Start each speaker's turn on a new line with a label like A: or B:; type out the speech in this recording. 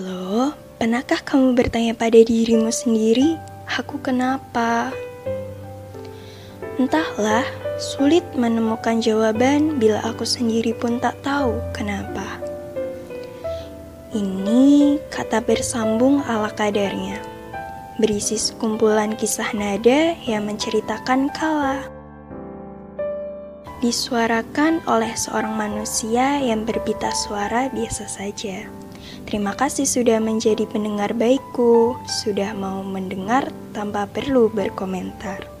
A: Halo, pernahkah kamu bertanya pada dirimu sendiri, aku kenapa? Entahlah, sulit menemukan jawaban bila aku sendiri pun tak tahu kenapa. Ini kata bersambung ala kadarnya, berisi sekumpulan kisah nada yang menceritakan kala. Disuarakan oleh seorang manusia yang berbita suara biasa saja. Terima kasih sudah menjadi pendengar baikku, sudah mau mendengar tanpa perlu berkomentar.